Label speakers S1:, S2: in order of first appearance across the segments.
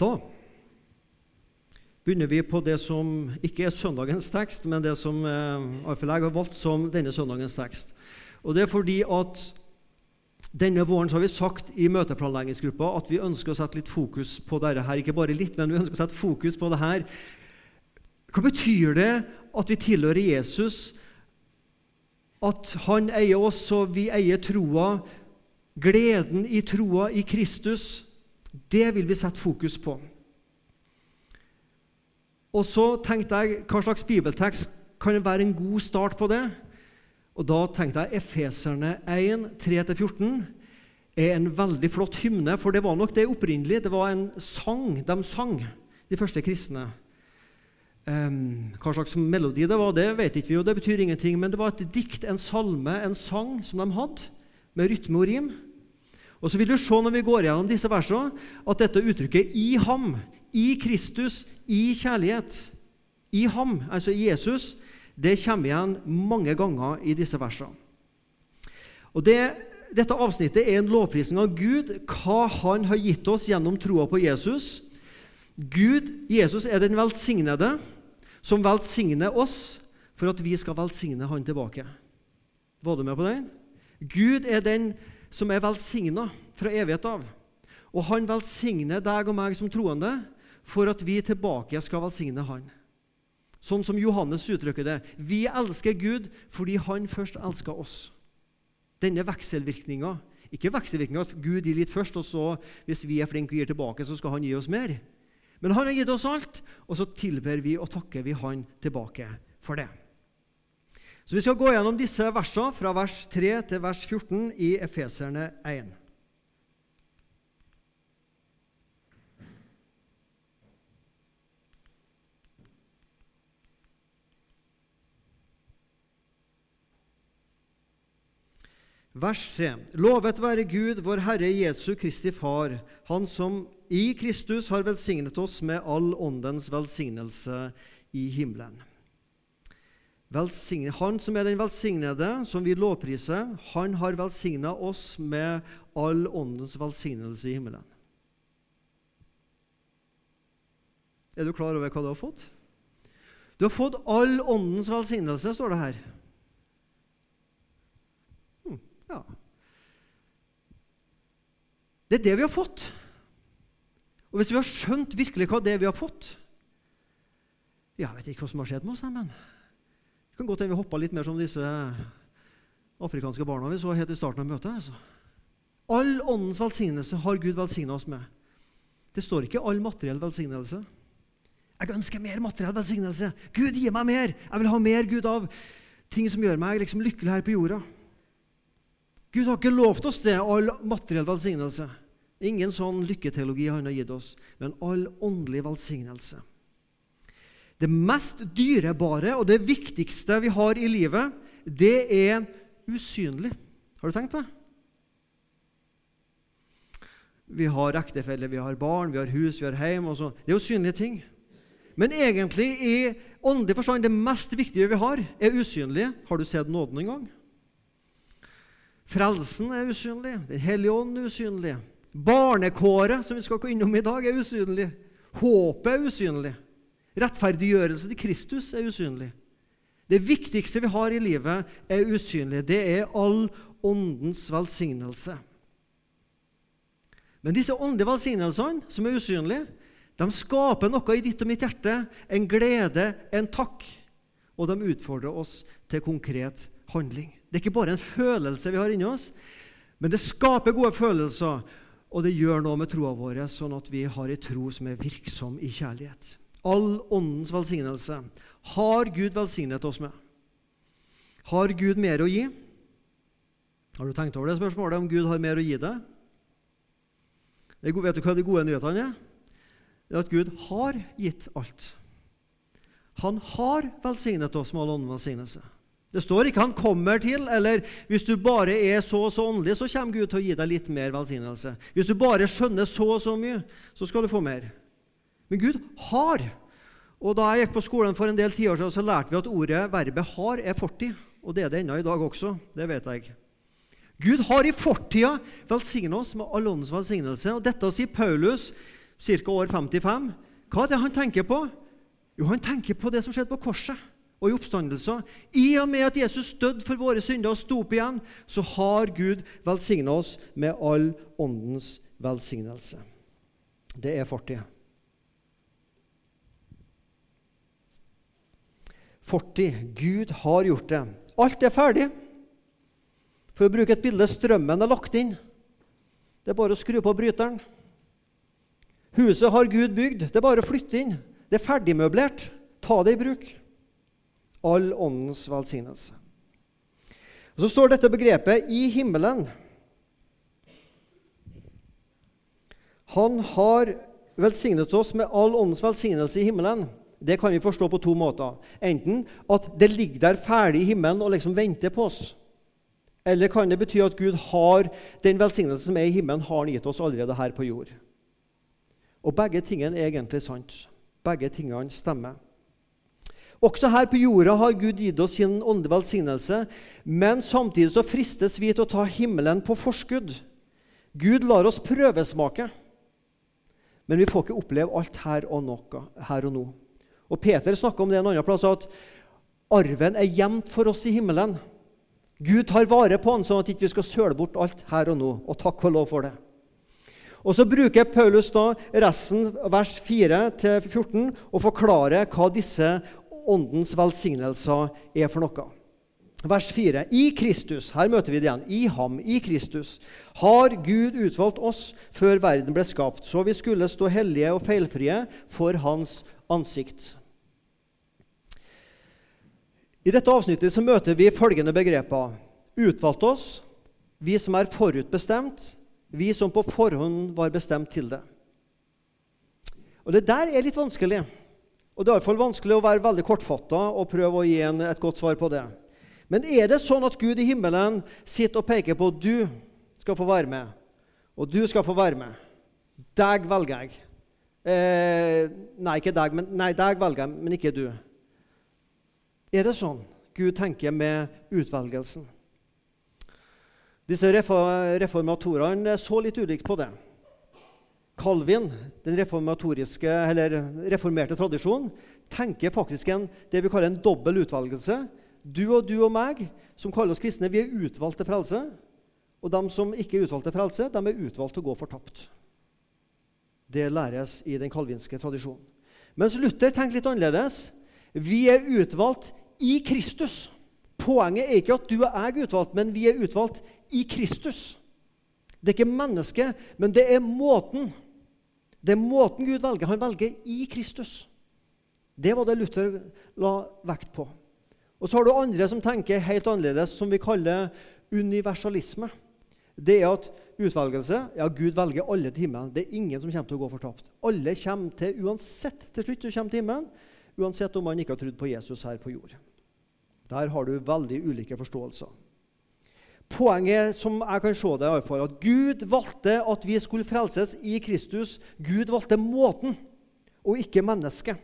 S1: Da begynner vi på det som ikke er søndagens tekst, men det som iallfall jeg har valgt som denne søndagens tekst. Og Det er fordi at denne våren har vi sagt i møteplanleggingsgruppa at vi ønsker å sette litt fokus på dette her. Ikke bare litt, men vi ønsker å sette fokus på det her. Hva betyr det at vi tilhører Jesus, at han eier oss, og vi eier troa? Gleden i troa i Kristus, det vil vi sette fokus på. Og så tenkte jeg hva slags bibeltekst kan være en god start på det? Og Da tenkte jeg Efeserne 1, 3-14 er en veldig flott hymne, for det var nok det opprinnelige. Det var en sang de sang, de første kristne. Um, hva slags melodi det var, det vet ikke vi, og det betyr ingenting. Men det var et dikt, en salme, en sang som de hadde, med rytme og rim. Og så vil du se når vi går gjennom disse versene, at dette uttrykket 'i ham', 'i Kristus', 'i kjærlighet', 'i ham', altså i Jesus, det kommer igjen mange ganger i disse versene. Og det, Dette avsnittet er en lovprisning av Gud, hva Han har gitt oss gjennom troa på Jesus. Gud, Jesus er den velsignede, som velsigner oss for at vi skal velsigne Han tilbake. Var du med på den? Gud er den som er velsigna fra evighet av. Og han velsigner deg og meg som troende for at vi tilbake skal velsigne han. Sånn som Johannes uttrykker det. Vi elsker Gud fordi han først elska oss. Denne vekselvirkninga Ikke vekselvirkninga at Gud gir litt først, og så, hvis vi er flinke og gir tilbake, så skal han gi oss mer. Men han har gitt oss alt, og så tilber vi og takker vi han tilbake for det. Så Vi skal gå gjennom disse versene fra vers 3 til vers 14 i Efeserne 1. Vers 3. Lovet være Gud, vår Herre Jesu Kristi Far, Han som i Kristus har velsignet oss med all åndens velsignelse i himmelen. Han som er den velsignede, som vi lovpriser, han har velsigna oss med all åndens velsignelse i himmelen. Er du klar over hva du har fått? Du har fått all åndens velsignelse, står det her. Hm, ja. Det er det vi har fått. Og hvis vi har skjønt virkelig hva det er vi har fått Jeg vet ikke hva som har skjedd med oss, men det kan godt hende vi hoppa litt mer som disse afrikanske barna vi så helt i starten av møtet. Altså. All åndens velsignelse har Gud velsigna oss med. Det står ikke all materiell velsignelse. Jeg ønsker mer materiell velsignelse. Gud, gi meg mer! Jeg vil ha mer Gud av ting som gjør meg liksom lykkelig her på jorda. Gud har ikke lovt oss det, all materiell velsignelse. Ingen sånn lykketeologi han har gitt oss, men all åndelig velsignelse. Det mest dyrebare og det viktigste vi har i livet, det er usynlig. Har du tenkt på det? Vi har ektefelle, vi har barn, vi har hus, vi har hjem. Og så. Det er usynlige ting. Men egentlig, i åndelig forstand, det mest viktige vi har, er usynlige. Har du sett nåden en gang? Frelsen er usynlig. Den hellige ånd er usynlig. Barnekåret, som vi skal gå innom i dag, er usynlig. Håpet er usynlig. Rettferdiggjørelse til Kristus er usynlig. Det viktigste vi har i livet, er usynlig. Det er all åndens velsignelse. Men disse åndelige velsignelsene, som er usynlige, de skaper noe i ditt og mitt hjerte. En glede, en takk. Og de utfordrer oss til konkret handling. Det er ikke bare en følelse vi har inni oss, men det skaper gode følelser. Og det gjør noe med troa vår, sånn at vi har ei tro som er virksom i kjærlighet all åndens velsignelse, har Gud velsignet oss med. Har Gud mer å gi? Har du tenkt over det spørsmålet om Gud har mer å gi deg? Vet du hva de gode nyhetene er? Det er at Gud har gitt alt. Han har velsignet oss med all åndens velsignelse. Det står ikke 'han kommer til', eller 'hvis du bare er så og så åndelig, så kommer Gud til å gi deg litt mer velsignelse'. 'Hvis du bare skjønner så og så mye, så skal du få mer'. Men Gud har. Og Da jeg gikk på skolen for en del tiår siden, så lærte vi at ordet, verbet 'har', er fortid. Og det er det ennå i dag også. Det vet jeg. Gud har i fortida velsigna oss med all åndens velsignelse. Og dette sier Paulus ca. år 55. Hva er det han tenker på? Jo, han tenker på det som skjedde på korset og i oppstandelser. I og med at Jesus døde for våre synder og sto opp igjen, så har Gud velsigna oss med all åndens velsignelse. Det er fortid. Fortid. Gud har gjort det. Alt er ferdig. For å bruke et bilde strømmen er lagt inn. Det er bare å skru på bryteren. Huset har Gud bygd. Det er bare å flytte inn. Det er ferdigmøblert. Ta det i bruk. All åndens velsignelse. Og Så står dette begrepet 'i himmelen'. Han har velsignet oss med all åndens velsignelse i himmelen. Det kan vi forstå på to måter. Enten at det ligger der ferdig i himmelen og liksom venter på oss. Eller kan det bety at Gud har den velsignelsen som er i himmelen, har han gitt oss allerede her på jord? Og begge tingene er egentlig sant. Begge tingene stemmer. Også her på jorda har Gud gitt oss sin åndelige velsignelse, men samtidig så fristes vi til å ta himmelen på forskudd. Gud lar oss prøvesmake, men vi får ikke oppleve alt her og, noe, her og nå. Og Peter snakker om det en annen plass, at arven er gjemt for oss i himmelen. Gud tar vare på den, sånn at vi ikke skal søle bort alt her og nå. Og takk og lov for det. Og Så bruker Paulus da resten, vers 4-14, og forklarer hva disse åndens velsignelser er for noe. Vers 4. I Kristus her møter vi det igjen, i ham, i Kristus, har Gud utvalgt oss før verden ble skapt, så vi skulle stå hellige og feilfrie for Hans ansikt. I dette avsnittet så møter vi følgende begreper. Utvalgt oss, vi som er forutbestemt, vi som på forhånd var bestemt til det. Og Det der er litt vanskelig. Og Det er i hvert fall vanskelig å være veldig kortfatta og prøve å gi en, et godt svar på det. Men er det sånn at Gud i himmelen sitter og peker på at du skal få være med, og du skal få være med? Deg velger jeg. Eh, nei, ikke deg, men, nei, deg velger jeg, men ikke du. Er det sånn Gud tenker med utvelgelsen? Disse reformatorene så litt ulikt på det. Calvin, den reformerte tradisjonen, tenker faktisk en, det vi kaller en dobbel utvelgelse. Du og du og meg, som kaller oss kristne, vi er utvalgt til frelse. Og de som ikke er utvalgt til frelse, de er utvalgt til å gå fortapt. Det læres i den kalvinske tradisjonen. Mens Luther tenker litt annerledes. Vi er utvalgt i Kristus. Poenget er ikke at du og jeg er utvalgt, men vi er utvalgt i Kristus. Det er ikke mennesket, men det er måten. Det er måten Gud velger. Han velger i Kristus. Det var det Luther la vekt på. Og Så har du andre som tenker helt annerledes, som vi kaller universalisme. Det er at utvelgelse Ja, Gud velger alle til himmelen. Det er ingen som kommer til å gå fortapt. Alle kommer til uansett til slutt til himmelen, uansett om man ikke har trodd på Jesus her på jord. Der har du veldig ulike forståelser. Poenget som jeg kan se det, er at Gud valgte at vi skulle frelses i Kristus. Gud valgte måten, og ikke mennesket.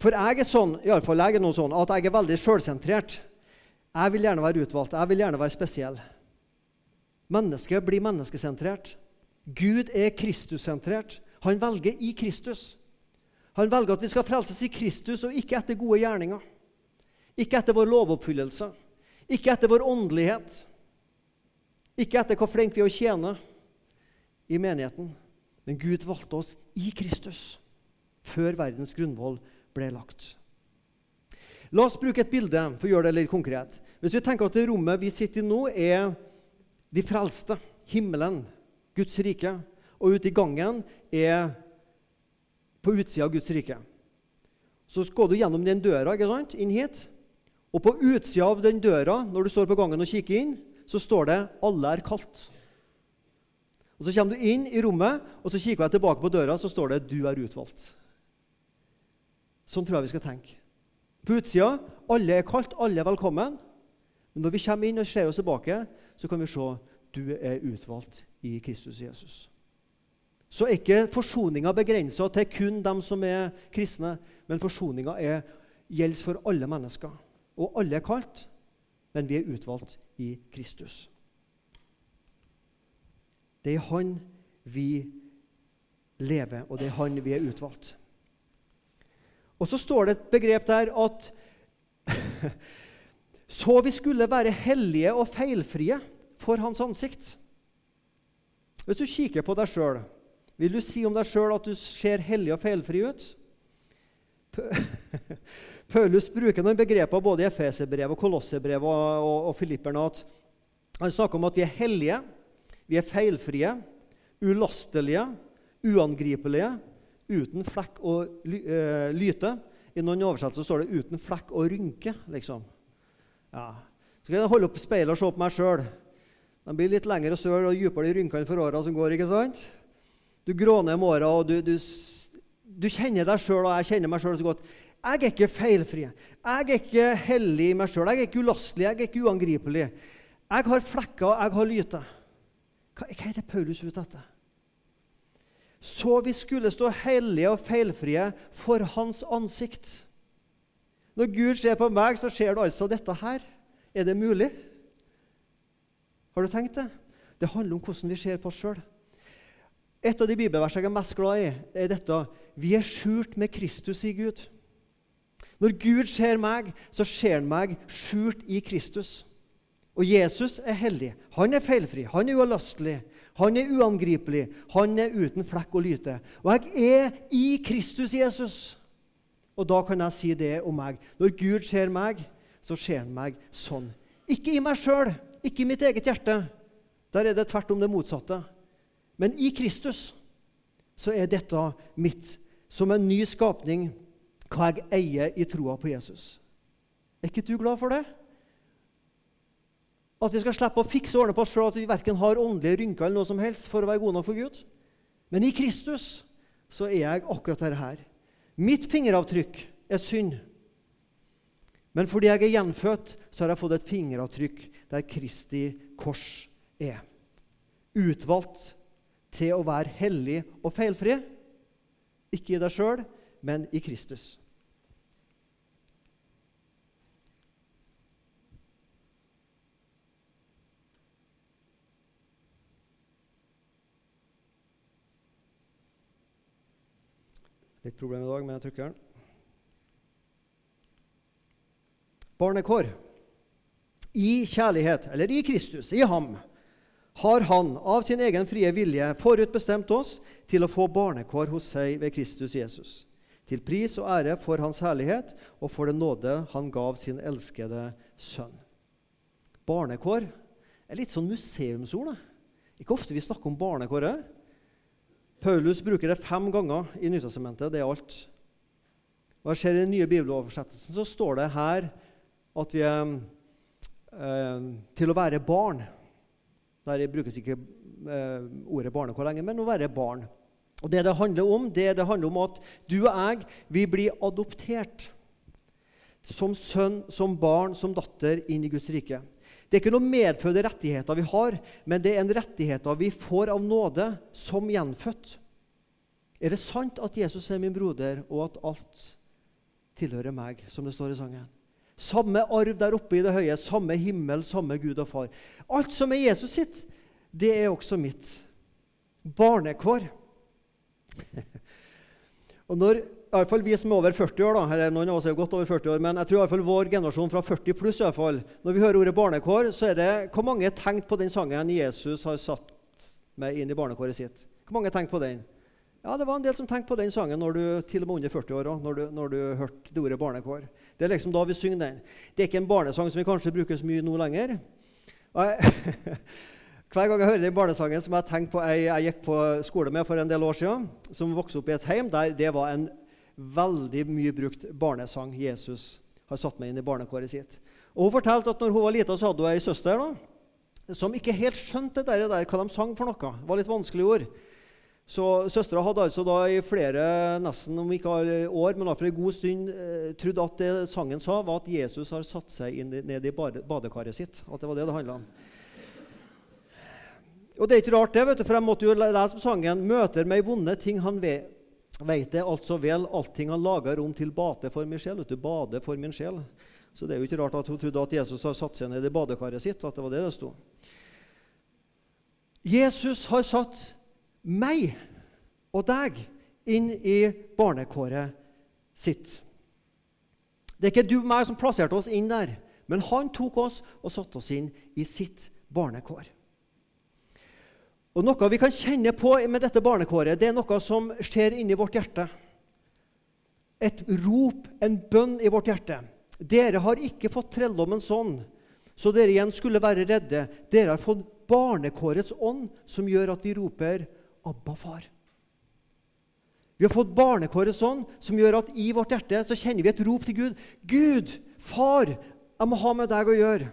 S1: For jeg er sånn, i alle fall jeg er noe sånn, at jeg er veldig sjølsentrert. Jeg vil gjerne være utvalgt, jeg vil gjerne være spesiell. Mennesket blir menneskesentrert. Gud er Kristus-sentrert. Han velger i Kristus. Han velger at vi skal frelses i Kristus og ikke etter gode gjerninger. Ikke etter vår lovoppfyllelse, ikke etter vår åndelighet, ikke etter hvor flinke vi er å tjene i menigheten. Men Gud valgte oss i Kristus før verdens grunnvoll ble lagt. La oss bruke et bilde for å gjøre det litt konkret. Hvis vi tenker at det rommet vi sitter i nå, er de frelste, himmelen, Guds rike, og ute i gangen er på utsida av Guds rike. Så går du gjennom den døra ikke sant? inn hit. Og på utsida av den døra, når du står på gangen og kikker inn, så står det 'Alle er kaldt'. Og Så kommer du inn i rommet, og så kikker jeg tilbake på døra, så står det 'Du er utvalgt'. Sånn tror jeg vi skal tenke. På utsida alle er kaldt, alle er velkommen. Men når vi kommer inn og ser oss tilbake, så kan vi se du er utvalgt i Kristus Jesus. Så er ikke forsoninga begrensa til kun dem som er kristne, men forsoninga gjelder for alle mennesker. Og alle er kalt, men vi er utvalgt i Kristus. Det er Han vi lever, og det er han vi er utvalgt. Og så står det et begrep der at Så vi skulle være hellige og feilfrie for hans ansikt. Hvis du kikker på deg sjøl, vil du si om deg sjøl at du ser hellig og feilfri ut? Paulus bruker noen begreper både i Efeserbrevet, Kolossebrevet og, og, og Filipperne. Han snakker om at vi er hellige, vi er feilfrie, ulastelige, uangripelige, uten flekk og uh, lyte. I noen oversettelser står det 'uten flekk og rynke'. liksom. Ja. Så kan jeg holde opp speilet og se på meg sjøl. De blir litt lengre og større og dypere i rynkene for åra som går. ikke sant? Du gråner med åra, og du, du, du, kjenner deg sjøl, og jeg kjenner meg sjøl så godt. Jeg er ikke feilfri. Jeg er ikke hellig i meg sjøl. Jeg er ikke ulastelig, jeg er ikke uangripelig. Jeg har flekker, og jeg har lyte. Hva, hva er det Paulus ute etter? Så vi skulle stå hellige og feilfrie for Hans ansikt. Når Gud ser på meg, så ser du altså dette her. Er det mulig? Har du tenkt det? Det handler om hvordan vi ser på oss sjøl. Et av de bibelversene jeg er mest glad i, er dette Vi er skjult med Kristus i Gud. Når Gud ser meg, så ser han meg skjult i Kristus. Og Jesus er hellig. Han er feilfri, han er uavlastelig, han er uangripelig, han er uten flekk og lyte. Og jeg er i Kristus Jesus. Og da kan jeg si det om meg. Når Gud ser meg, så ser han meg sånn. Ikke i meg sjøl, ikke i mitt eget hjerte. Der er det tvert om det motsatte. Men i Kristus så er dette mitt, som en ny skapning, hva jeg eier i troa på Jesus. Er ikke du glad for det? At vi skal slippe å fikse og ordne på oss sjøl, at vi verken har åndelige rynker eller noe som helst for å være gode nok for Gud. Men i Kristus så er jeg akkurat dette her. Mitt fingeravtrykk er synd. Men fordi jeg er gjenfødt, så har jeg fått et fingeravtrykk der Kristi kors er. Utvalgt til å være hellig og feilfri. Ikke i deg sjøl, men i Kristus. Litt problem i dag med trykkeren. Barnekår. I kjærlighet, eller i Kristus, i ham, har han av sin egen frie vilje forutbestemt oss til å få barnekår hos seg ved Kristus Jesus. Til pris og ære for Hans herlighet og for den nåde han gav sin elskede sønn. Barnekår er litt sånn museumsord. Ikke ofte vi snakker om barnekåret. Paulus bruker det fem ganger i Nytestamentet. Det er alt. Og jeg ser I den nye bibeloversettelsen så står det her at vi er eh, til å være barn. Der brukes ikke eh, ordet barnekår lenger, men å være barn. Og Det det handler om, det, det handler om at du og jeg vi blir adoptert som sønn, som barn, som datter inn i Guds rike. Det er ikke noen medfødte rettigheter vi har, men det er en rettigheter vi får av nåde som gjenfødt. Er det sant at Jesus er min broder, og at alt tilhører meg, som det står i sangen? Samme arv der oppe i det høye, samme himmel, samme Gud og Far. Alt som er Jesus sitt, det er også mitt. Barnekår. og når i alle fall vi som er over 40 år, da, eller noen av oss er godt over 40 år, men jeg tror i alle fall vår generasjon fra 40 pluss i alle fall, Når vi hører ordet barnekår, så er det Hvor mange har tenkt på den sangen Jesus har satt meg inn i barnekåret sitt? Hvor mange har tenkt på den? Ja, det var en del som tenkte på den sangen når du til og med under 40 år når, du, når du hørte det ordet barnekår. Det er liksom da vi synger den. Det er ikke en barnesang som vi kanskje bruker så mye nå lenger. Jeg, hver gang jeg hører den barnesangen som jeg tenker på jeg, jeg gikk på skole med for en del år siden, som vokste opp i et hjem der det var en veldig mye brukt barnesang Jesus har satt meg inn i barnekåret sitt. Og Hun fortalte at når hun var lita, så hadde hun ei søster da, som ikke helt skjønte det der, hva de sang for noe. Det var litt vanskelige ord. Så Søstera hadde altså da i flere nesten om ikke år, men iallfall en god stund eh, trodd at det sangen sa, var at Jesus har satt seg inn, ned i badekaret sitt. At det var det det handla om. Og det er ikke rart, det, vet du, for jeg måtte jo lese sangen 'Møter meg vonde ting han vet veit det altså vel, allting han lager om til bate for min sjel. Du, bade for min sjel. Så det er jo ikke rart at hun trodde at Jesus har satt seg ned i badekaret sitt. at det var det det sto. Jesus har satt meg og deg inn i barnekåret sitt. Det er ikke du og meg som plasserte oss inn der, men han tok oss og satte oss inn i sitt barnekår. Og Noe vi kan kjenne på med dette barnekåret, det er noe som skjer inni vårt hjerte. Et rop, en bønn i vårt hjerte. Dere har ikke fått trelldommens ånd, så dere igjen skulle være redde. Dere har fått barnekårets ånd, som gjør at vi roper 'Abba, far'. Vi har fått barnekårets ånd, som gjør at i vårt hjerte så kjenner vi et rop til Gud. 'Gud, far, jeg må ha med deg å gjøre.'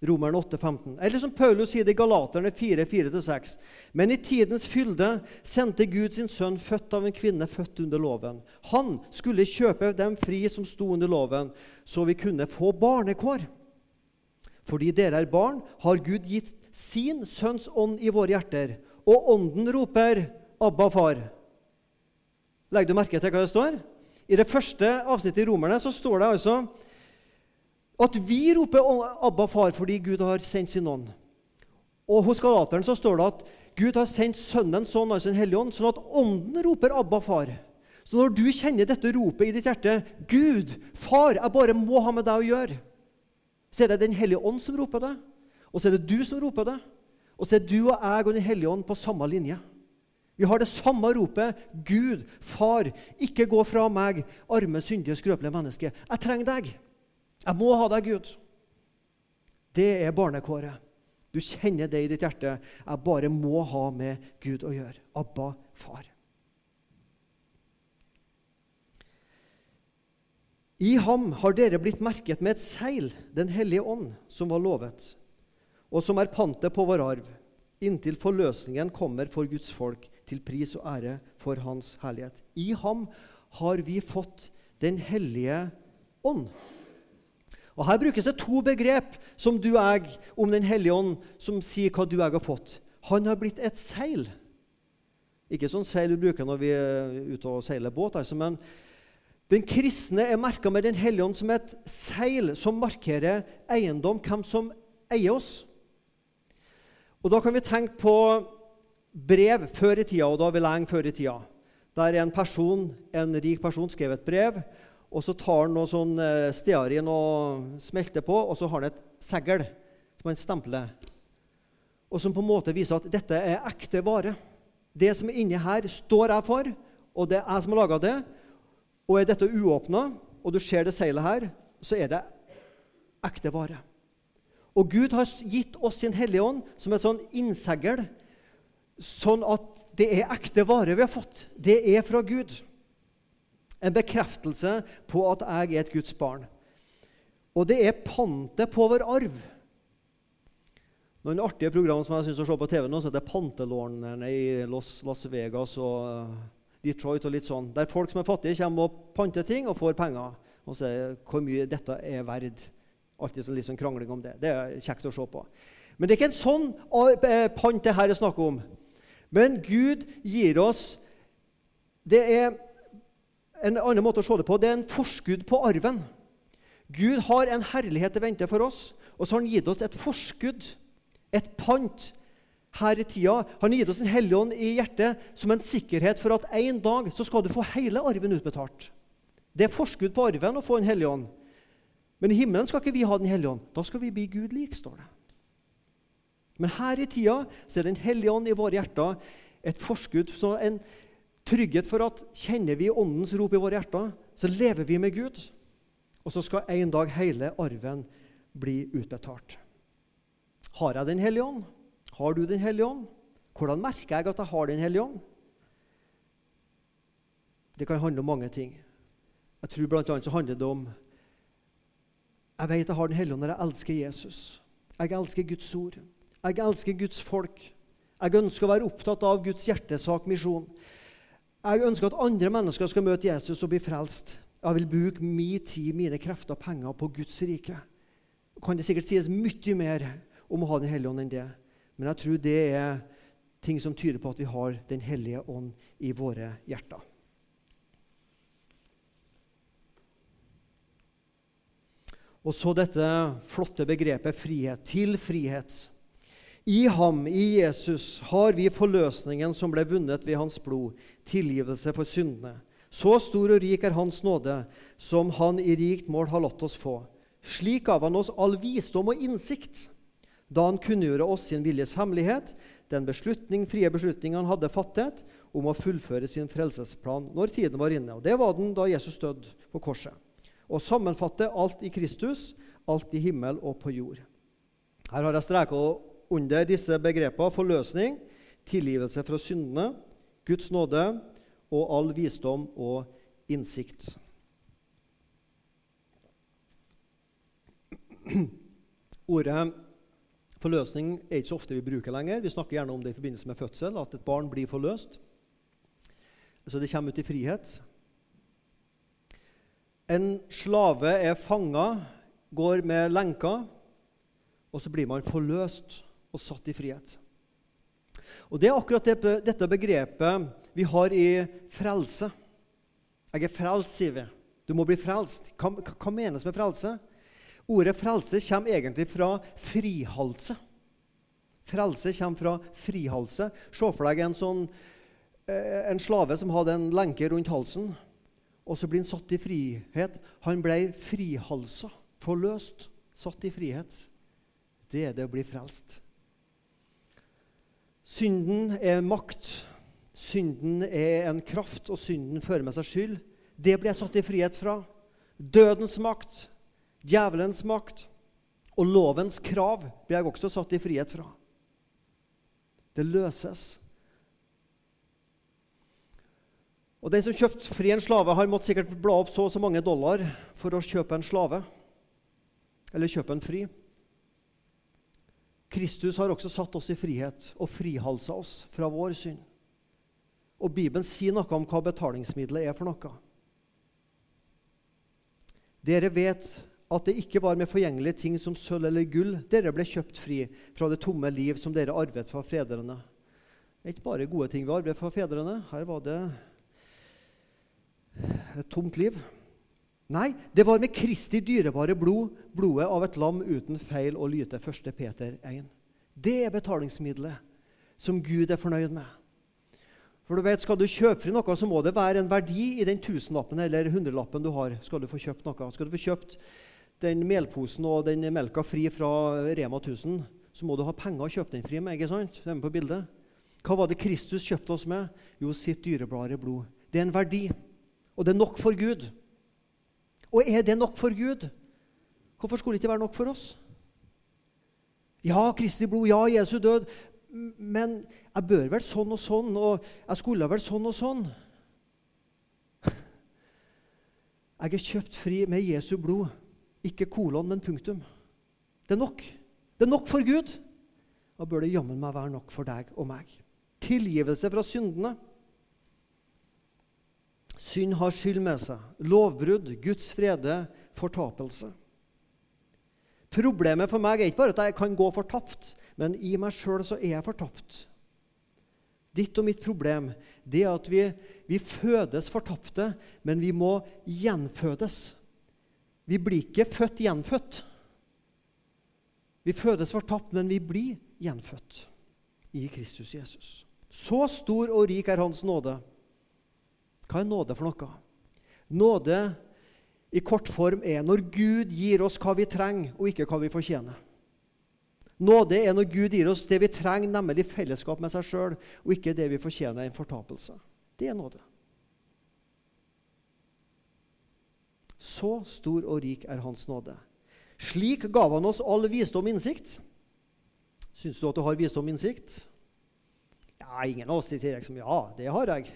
S1: Romerne 8, 15. Eller som Paulus sier det i Galaterne 4, 4-6. Men i tidens fylde sendte Gud sin sønn, født av en kvinne, født under loven. Han skulle kjøpe dem fri som sto under loven, så vi kunne få barnekår. Fordi dere er barn, har Gud gitt sin sønns ånd i våre hjerter. Og ånden roper 'Abba, far'. Legger du merke til hva det står? I det første avsnittet i Romerne så står det altså at vi roper 'Abba, far' fordi Gud har sendt sin ånd. Og Hos Galateren så står det at Gud har sendt Sønnen, Sønnen, altså Den hellige ånd, sånn at Ånden roper 'Abba, far'. Så når du kjenner dette ropet i ditt hjerte 'Gud, far, jeg bare må ha med deg å gjøre', så er det Den hellige ånd som roper det, og så er det du som roper det. Og så er du og jeg og Den hellige ånd på samme linje. Vi har det samme ropet. Gud, far, ikke gå fra meg, arme, syndige, skrøpelige menneske. Jeg trenger deg. Jeg må ha deg, Gud. Det er barnekåret. Du kjenner det i ditt hjerte. Jeg bare må ha med Gud å gjøre. Abba, far. I ham har dere blitt merket med et seil, Den hellige ånd, som var lovet, og som er pantet på vår arv, inntil forløsningen kommer for Guds folk, til pris og ære for Hans herlighet. I ham har vi fått Den hellige ånd. Og Her brukes det to begrep som du er om Den hellige ånd, som sier hva du jeg har fått. Han har blitt et seil. Ikke sånn seil vi bruker når vi er ute og seiler båt, altså, men den kristne er merka med Den hellige ånd som et seil som markerer eiendom, hvem som eier oss. Og Da kan vi tenke på brev før i tida, og da vi lenge før i tida. Der en person, en rik person skrev et brev, og så tar han noe sånn eh, stearin og smelter på, og så har han et segl som han stempler. Og som på en måte viser at dette er ekte vare. Det som er inni her, står jeg for, og det er jeg som har laga det. Og er dette uåpna, og du ser det seilet her, så er det ekte vare. Og Gud har gitt oss sin Hellige Ånd som et sånn innsegl, sånn at det er ekte vare vi har fått. Det er fra Gud. En bekreftelse på at jeg er et Guds barn. Og det er pantet på vår arv. Noen artige program som jeg synes å se på TV nå, så heter Pantelånerne i Los, Las Vegas og eh, Detroit og litt sånn. Der folk som er fattige, kommer og panter ting og får penger. Og sier hvor mye dette er verd. Alltid sånn, litt sånn krangling om det. Det er kjekt å se på. Men det er ikke en sånn eh, pant det her er snakk om. Men Gud gir oss Det er en annen måte å se det på, det er en forskudd på arven. Gud har en herlighet til vente for oss, og så har han gitt oss et forskudd, et pant, her i tida. Han har gitt oss en hellig ånd i hjertet som en sikkerhet for at en dag så skal du få hele arven utbetalt. Det er forskudd på arven å få en hellig ånd. Men i himmelen skal ikke vi ha Den hellige ånd. Da skal vi bli Gud lik, står det. Men her i tida så er Den hellige ånd i våre hjerter et forskudd, en trygghet for at kjenner vi Åndens rop i våre hjerter, så lever vi med Gud. Og så skal en dag hele arven bli utbetalt. Har jeg Den hellige ånd? Har du Den hellige ånd? Hvordan merker jeg at jeg har Den hellige ånd? Det kan handle om mange ting. Jeg tror annet så handler det om Jeg vet jeg har Den hellige ånd når jeg elsker Jesus. Jeg elsker Guds ord. Jeg elsker Guds folk. Jeg ønsker å være opptatt av Guds hjertesak, misjon. Jeg ønsker at andre mennesker skal møte Jesus og bli frelst. Jeg vil bruke min tid, mine krefter og penger på Guds rike. Kan det sikkert sies mye mer om å ha Den hellige ånd enn det. Men jeg tror det er ting som tyder på at vi har Den hellige ånd i våre hjerter. Og så dette flotte begrepet frihet. Til frihet. I ham, i Jesus, har vi forløsningen som ble vunnet ved hans blod, tilgivelse for syndene. Så stor og rik er Hans nåde, som Han i rikt mål har latt oss få. Slik gav Han oss all visdom og innsikt, da Han kunngjorde oss sin viljes hemmelighet, den beslutning, frie beslutning Han hadde fattet om å fullføre sin frelsesplan når tiden var inne. Og Det var den da Jesus døde på korset. Og sammenfatte alt i Kristus, alt i himmel og på jord. Her har jeg streka under disse begrepene forløsning, tilgivelse fra syndene, Guds nåde og all visdom og innsikt. Ordet forløsning er ikke så ofte vi bruker lenger. Vi snakker gjerne om det i forbindelse med fødsel, at et barn blir forløst. Så det kommer ut i frihet. En slave er fanga, går med lenker, og så blir man forløst og satt i frihet. Og Det er akkurat det, dette begrepet vi har i frelse. Jeg er frelst, sier vi. Du må bli frelst. Hva, hva menes med frelse? Ordet frelse kommer egentlig fra frihalse. Frelse kommer fra frihalse. Se for deg en, sånn, eh, en slave som hadde en lenke rundt halsen. Og så blir han satt i frihet. Han ble frihalsa, forløst, satt i frihet. Det er det å bli frelst. Synden er makt. Synden er en kraft, og synden fører med seg skyld. Det blir jeg satt i frihet fra. Dødens makt, djevelens makt og lovens krav blir jeg også satt i frihet fra. Det løses. Og Den som kjøpte fri en slave, har måttet sikkert bla opp så og så mange dollar for å kjøpe en slave. Eller kjøpe en fri. Kristus har også satt oss i frihet og frihalsa oss fra vår synd. Og Bibelen sier noe om hva betalingsmiddelet er for noe. Dere vet at det ikke var med forgjengelige ting som sølv eller gull dere ble kjøpt fri fra det tomme liv som dere arvet fra fedrene. Det er ikke bare gode ting vi arvet fra fedrene. Her var det et tomt liv. Nei, det var med Kristi dyrebare blod, blodet av et lam uten feil og lyte. 1. Peter 1. Det er betalingsmiddelet som Gud er fornøyd med. For du vet, Skal du kjøpe fri noe, så må det være en verdi i den tusenlappen eller hundrelappen du har. Skal du få kjøpt noe. Skal du få kjøpt den melposen og den melka fri fra Rema 1000, så må du ha penger å kjøpe den fri med. ikke sant? Det er med på bildet. Hva var det Kristus kjøpte oss med? Jo, sitt dyrebare blod. Det er en verdi, og det er nok for Gud. Og er det nok for Gud? Hvorfor skulle det ikke være nok for oss? Ja, Kristi blod, ja, Jesu død. Men jeg bør vel sånn og sånn, og jeg skulle vel sånn og sånn. Jeg er kjøpt fri med Jesu blod. Ikke kolon, men punktum. Det er nok. Det er nok for Gud. Da bør det jammen meg være nok for deg og meg. Tilgivelse fra syndene. Synd har skyld med seg. Lovbrudd, Guds frede, fortapelse. Problemet for meg er ikke bare at jeg kan gå fortapt, men i meg sjøl så er jeg fortapt. Ditt og mitt problem det er at vi, vi fødes fortapte, men vi må gjenfødes. Vi blir ikke født gjenfødt. Vi fødes fortapt, men vi blir gjenfødt i Kristus Jesus. Så stor og rik er Hans nåde hva er nåde for noe? Nåde i kort form er når Gud gir oss hva vi trenger, og ikke hva vi fortjener. Nåde er når Gud gir oss det vi trenger, nemlig fellesskap med seg sjøl, og ikke det vi fortjener, en fortapelse. Det er nåde. Så stor og rik er Hans nåde. Slik gav han oss all visdom og innsikt. Syns du at du har visdom og innsikt? Ja, ingen av oss sier liksom ja, det har jeg.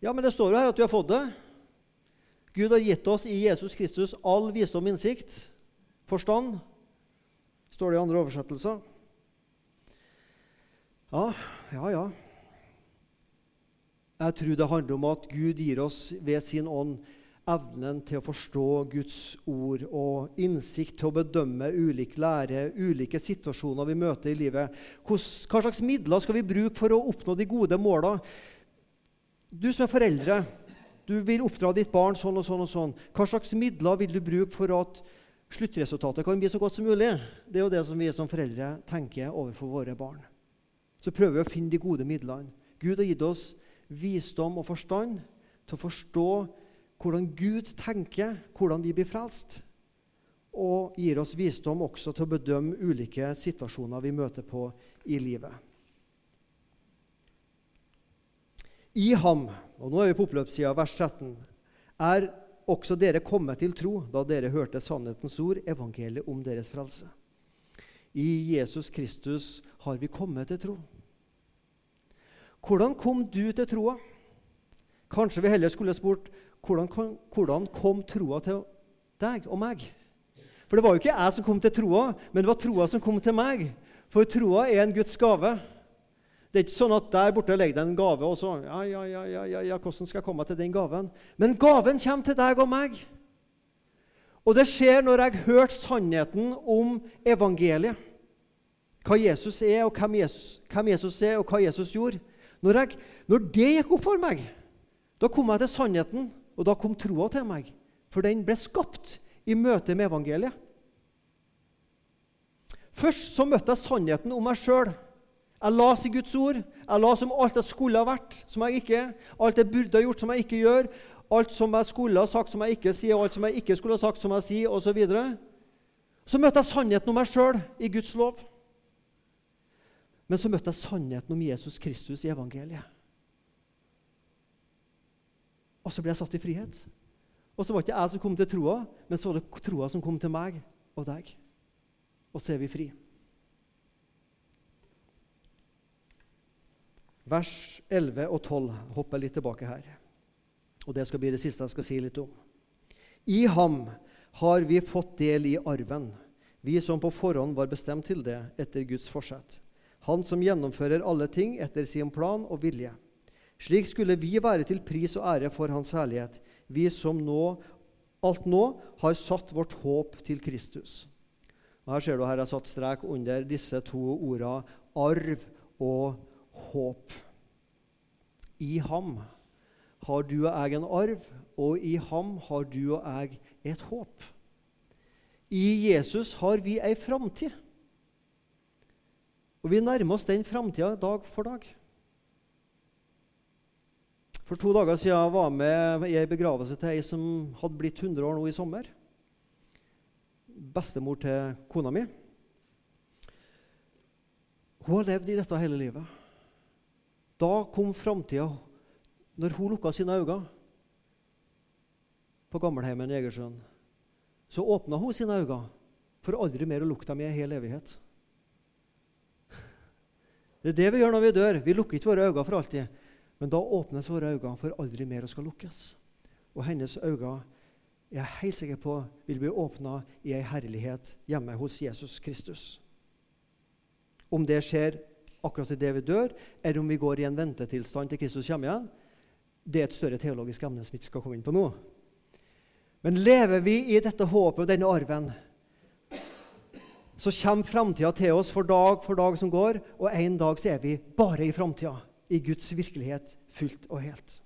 S1: Ja, men det står jo her at vi har fått det. Gud har gitt oss i Jesus Kristus all visdom, innsikt, forstand. Står det i andre oversettelser. Ja, ja, ja. Jeg tror det handler om at Gud gir oss ved sin ånd evnen til å forstå Guds ord og innsikt til å bedømme ulik lære, ulike situasjoner vi møter i livet. Hva slags midler skal vi bruke for å oppnå de gode målene? Du som er foreldre, du vil oppdra ditt barn sånn og sånn og sånn. Hva slags midler vil du bruke for at sluttresultatet kan bli så godt som mulig. Det er jo det som vi som foreldre tenker overfor våre barn. Så prøver vi å finne de gode midlene. Gud har gitt oss visdom og forstand til å forstå hvordan Gud tenker, hvordan vi blir frelst. Og gir oss visdom også til å bedømme ulike situasjoner vi møter på i livet. I ham, og nå er vi på oppløpssida, vers 13, er også dere kommet til tro da dere hørte sannhetens ord, evangeliet om deres frelse. I Jesus Kristus har vi kommet til tro. Hvordan kom du til troa? Kanskje vi heller skulle spurt hvordan hvordan kom troa til deg og meg? For det var jo ikke jeg som kom til troa, men det var troa som kom til meg. For troa er en Guds gave. Det er ikke sånn at der borte ligger det en gave, og så ja, ja, ja, ja, ja, hvordan skal jeg komme til den gaven? Men gaven kommer til deg og meg. Og det skjer når jeg hørte sannheten om evangeliet. Hva Jesus er, og hvem Jesus, hvem Jesus er, og hva Jesus gjorde. Når, jeg, når, det gikk opp for meg, da kom jeg til sannheten, og da kom troa til meg. For den ble skapt i møte med evangeliet. Først så møtte jeg sannheten om meg sjøl. Jeg i Guds ord. Jeg las om alt jeg skulle ha vært, som jeg ikke Alt jeg burde ha gjort, som jeg ikke gjør. Alt som jeg skulle ha sagt, som jeg ikke sier, og alt som jeg ikke skulle ha sagt, som jeg sier, osv. Så, videre. så møtte jeg sannheten om meg sjøl i Guds lov. Men så møtte jeg sannheten om Jesus Kristus i evangeliet. Og så ble jeg satt i frihet. Og så var det ikke jeg som kom til troa, men så var det troa som kom til meg og deg. Og så er vi fri. Vers 11 og 12 hopper litt tilbake her. Og Det skal bli det siste jeg skal si litt om. I ham har vi fått del i arven, vi som på forhånd var bestemt til det etter Guds forsett. Han som gjennomfører alle ting etter sin plan og vilje. Slik skulle vi være til pris og ære for Hans herlighet, vi som nå, alt nå har satt vårt håp til Kristus. Og her ser du her har satt strek under disse to ordene arv og håp. I ham har du og jeg en arv, og i ham har du og jeg et håp. I Jesus har vi ei framtid. Og vi nærmer oss den framtida dag for dag. For to dager siden jeg var jeg med i ei begravelse til ei som hadde blitt 100 år nå i sommer. Bestemor til kona mi. Hun har levd i dette hele livet. Da kom framtida når hun lukka sine øyne på gammelheimen i Egersjøen. Så åpna hun sine øyne for aldri mer å lukte dem i en hel evighet. Det er det vi gjør når vi dør. Vi lukker ikke våre øyne for alltid. Men da åpnes våre øyne for aldri mer å skal lukkes. Og hennes øyne jeg er helt sikker på vil bli åpna i ei herlighet hjemme hos Jesus Kristus. Om det skjer akkurat idet vi dør, eller om vi går i en ventetilstand til Kristus kommer igjen, det er et større teologisk emne som vi ikke skal komme inn på nå. Men lever vi i dette håpet og denne arven, så kommer framtida til oss for dag for dag som går, og en dag så er vi bare i framtida, i Guds virkelighet, fullt og helt.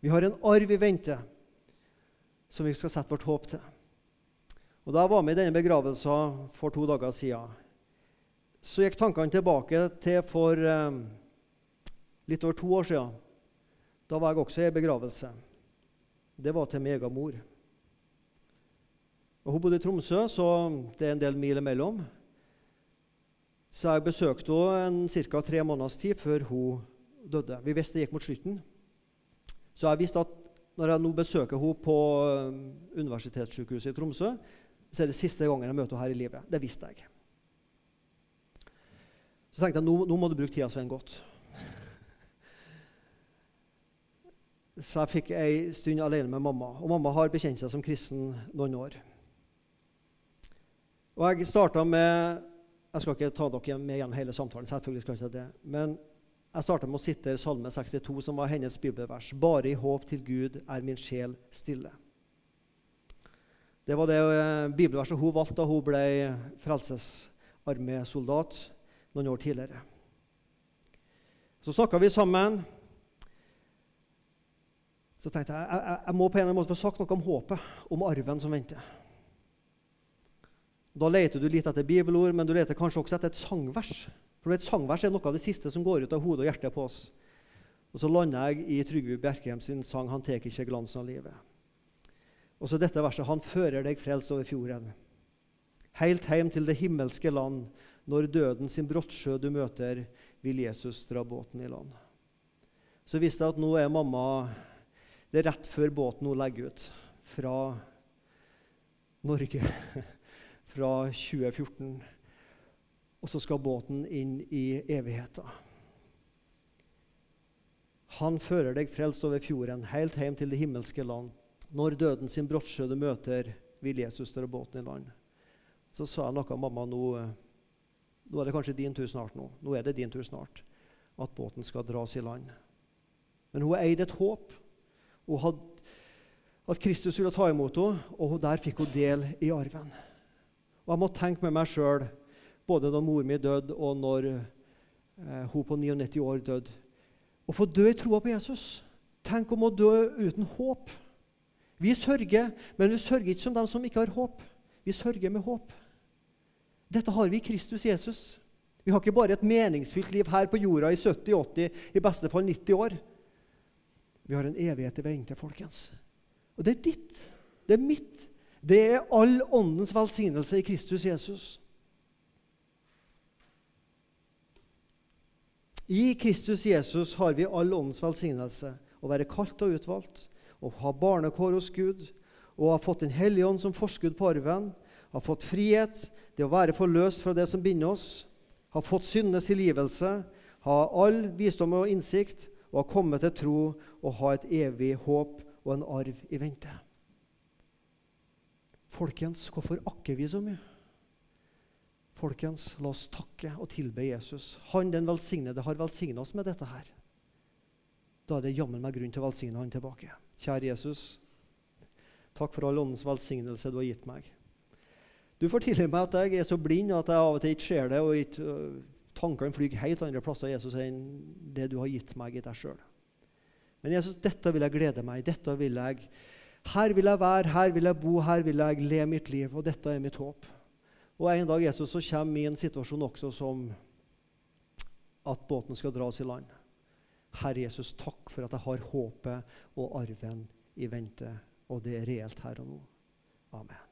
S1: Vi har en arv i vente som vi skal sette vårt håp til. Og Da jeg var med i denne begravelsen for to dager siden, så gikk tankene tilbake til for eh, litt over to år siden. Da var jeg også i begravelse. Det var til min egen mor. Og Hun bodde i Tromsø, så det er en del mil imellom. Så jeg besøkte henne ca. tre måneders tid før hun døde. Vi visste det gikk mot slutten. Så jeg visste at når jeg nå besøker henne på eh, Universitetssykehuset i Tromsø, så er det siste gangen jeg møter henne her i livet. Det visste jeg. Så tenkte jeg nå, nå må du bruke tida Svein godt. Så jeg fikk ei stund alene med mamma. Og mamma har bekjent seg som kristen noen år. Og Jeg starta med Jeg skal ikke ta dere med gjennom hele samtalen, selvfølgelig skal jeg ikke det, men jeg starta med å sitte i Salme 62, som var hennes bibelvers. Bare i håp til Gud er min sjel stille. Det var det eh, bibelverset hun valgte da hun ble frelsesarmésoldat noen år tidligere. Så snakka vi sammen. Så tenkte jeg, jeg jeg må på en eller annen måte få sagt noe om håpet, om arven som venter. Da leter du litt etter bibelord, men du leter kanskje også etter et sangvers. For Et sangvers er noe av det siste som går ut av hodet og hjertet på oss. Og Så lander jeg i Trygve Bjerkreim sin sang 'Han tek ikke glansen av livet'. Og så dette verset 'Han fører deg frelst over fjorden'. Heilt heim til det himmelske land, når døden sin brottsjø du møter, vil Jesus dra båten i land. Så visste jeg at nå er mamma Det er rett før båten hun legger ut fra Norge, fra 2014. Og så skal båten inn i evigheta. Han fører deg frelst over fjorden, helt hjem til det himmelske land. Når døden sin brottsjø du møter, vil Jesus dra båten i land. Så sa jeg noe mamma nå Nå er det kanskje din tur snart. Nå Nå er det din tur snart at båten skal dras i land. Men hun eide et håp. Hun hadde at Kristus ville ta imot henne, og der fikk hun del i arven. Og Jeg må tenke med meg sjøl, både da mor mi døde, og når eh, hun på 99 år døde Å få dø i troa på Jesus. Tenk om å dø uten håp. Vi sørger, men vi sørger ikke som dem som ikke har håp. Vi sørger med håp. Dette har vi i Kristus Jesus. Vi har ikke bare et meningsfylt liv her på jorda i 70-80, i beste fall 90 år. Vi har en evighet i vente, folkens. Og det er ditt. Det er mitt. Det er all åndens velsignelse i Kristus Jesus. I Kristus Jesus har vi all åndens velsignelse. Å være kalt og utvalgt, å ha barnekår hos Gud, og ha fått Den hellige ånd som forskudd på arven, ha fått frihet, det å være forløst fra det som binder oss, har fått syndenes tilgivelse, har all visdom og innsikt, og har kommet til tro og ha et evig håp og en arv i vente. Folkens, hvorfor akker vi så mye? Folkens, la oss takke og tilbe Jesus. Han den velsignede har velsigna oss med dette her. Da er det jammen meg grunn til å velsigne han tilbake. Kjære Jesus, takk for all åndens velsignelse du har gitt meg. Du forteller meg at jeg er så blind at jeg av og til ikke ser det, og ikke, uh, tankene flyr helt andre plasser Jesus, enn det du har gitt meg i deg sjøl. Men Jesus, dette vil jeg glede meg dette vil jeg, Her vil jeg være, her vil jeg bo, her vil jeg leve mitt liv. Og dette er mitt håp. Og En dag Jesus, så kommer min situasjon også som at båten skal dras i land. Herre Jesus, takk for at jeg har håpet og arven i vente, og det er reelt her og nå. Amen.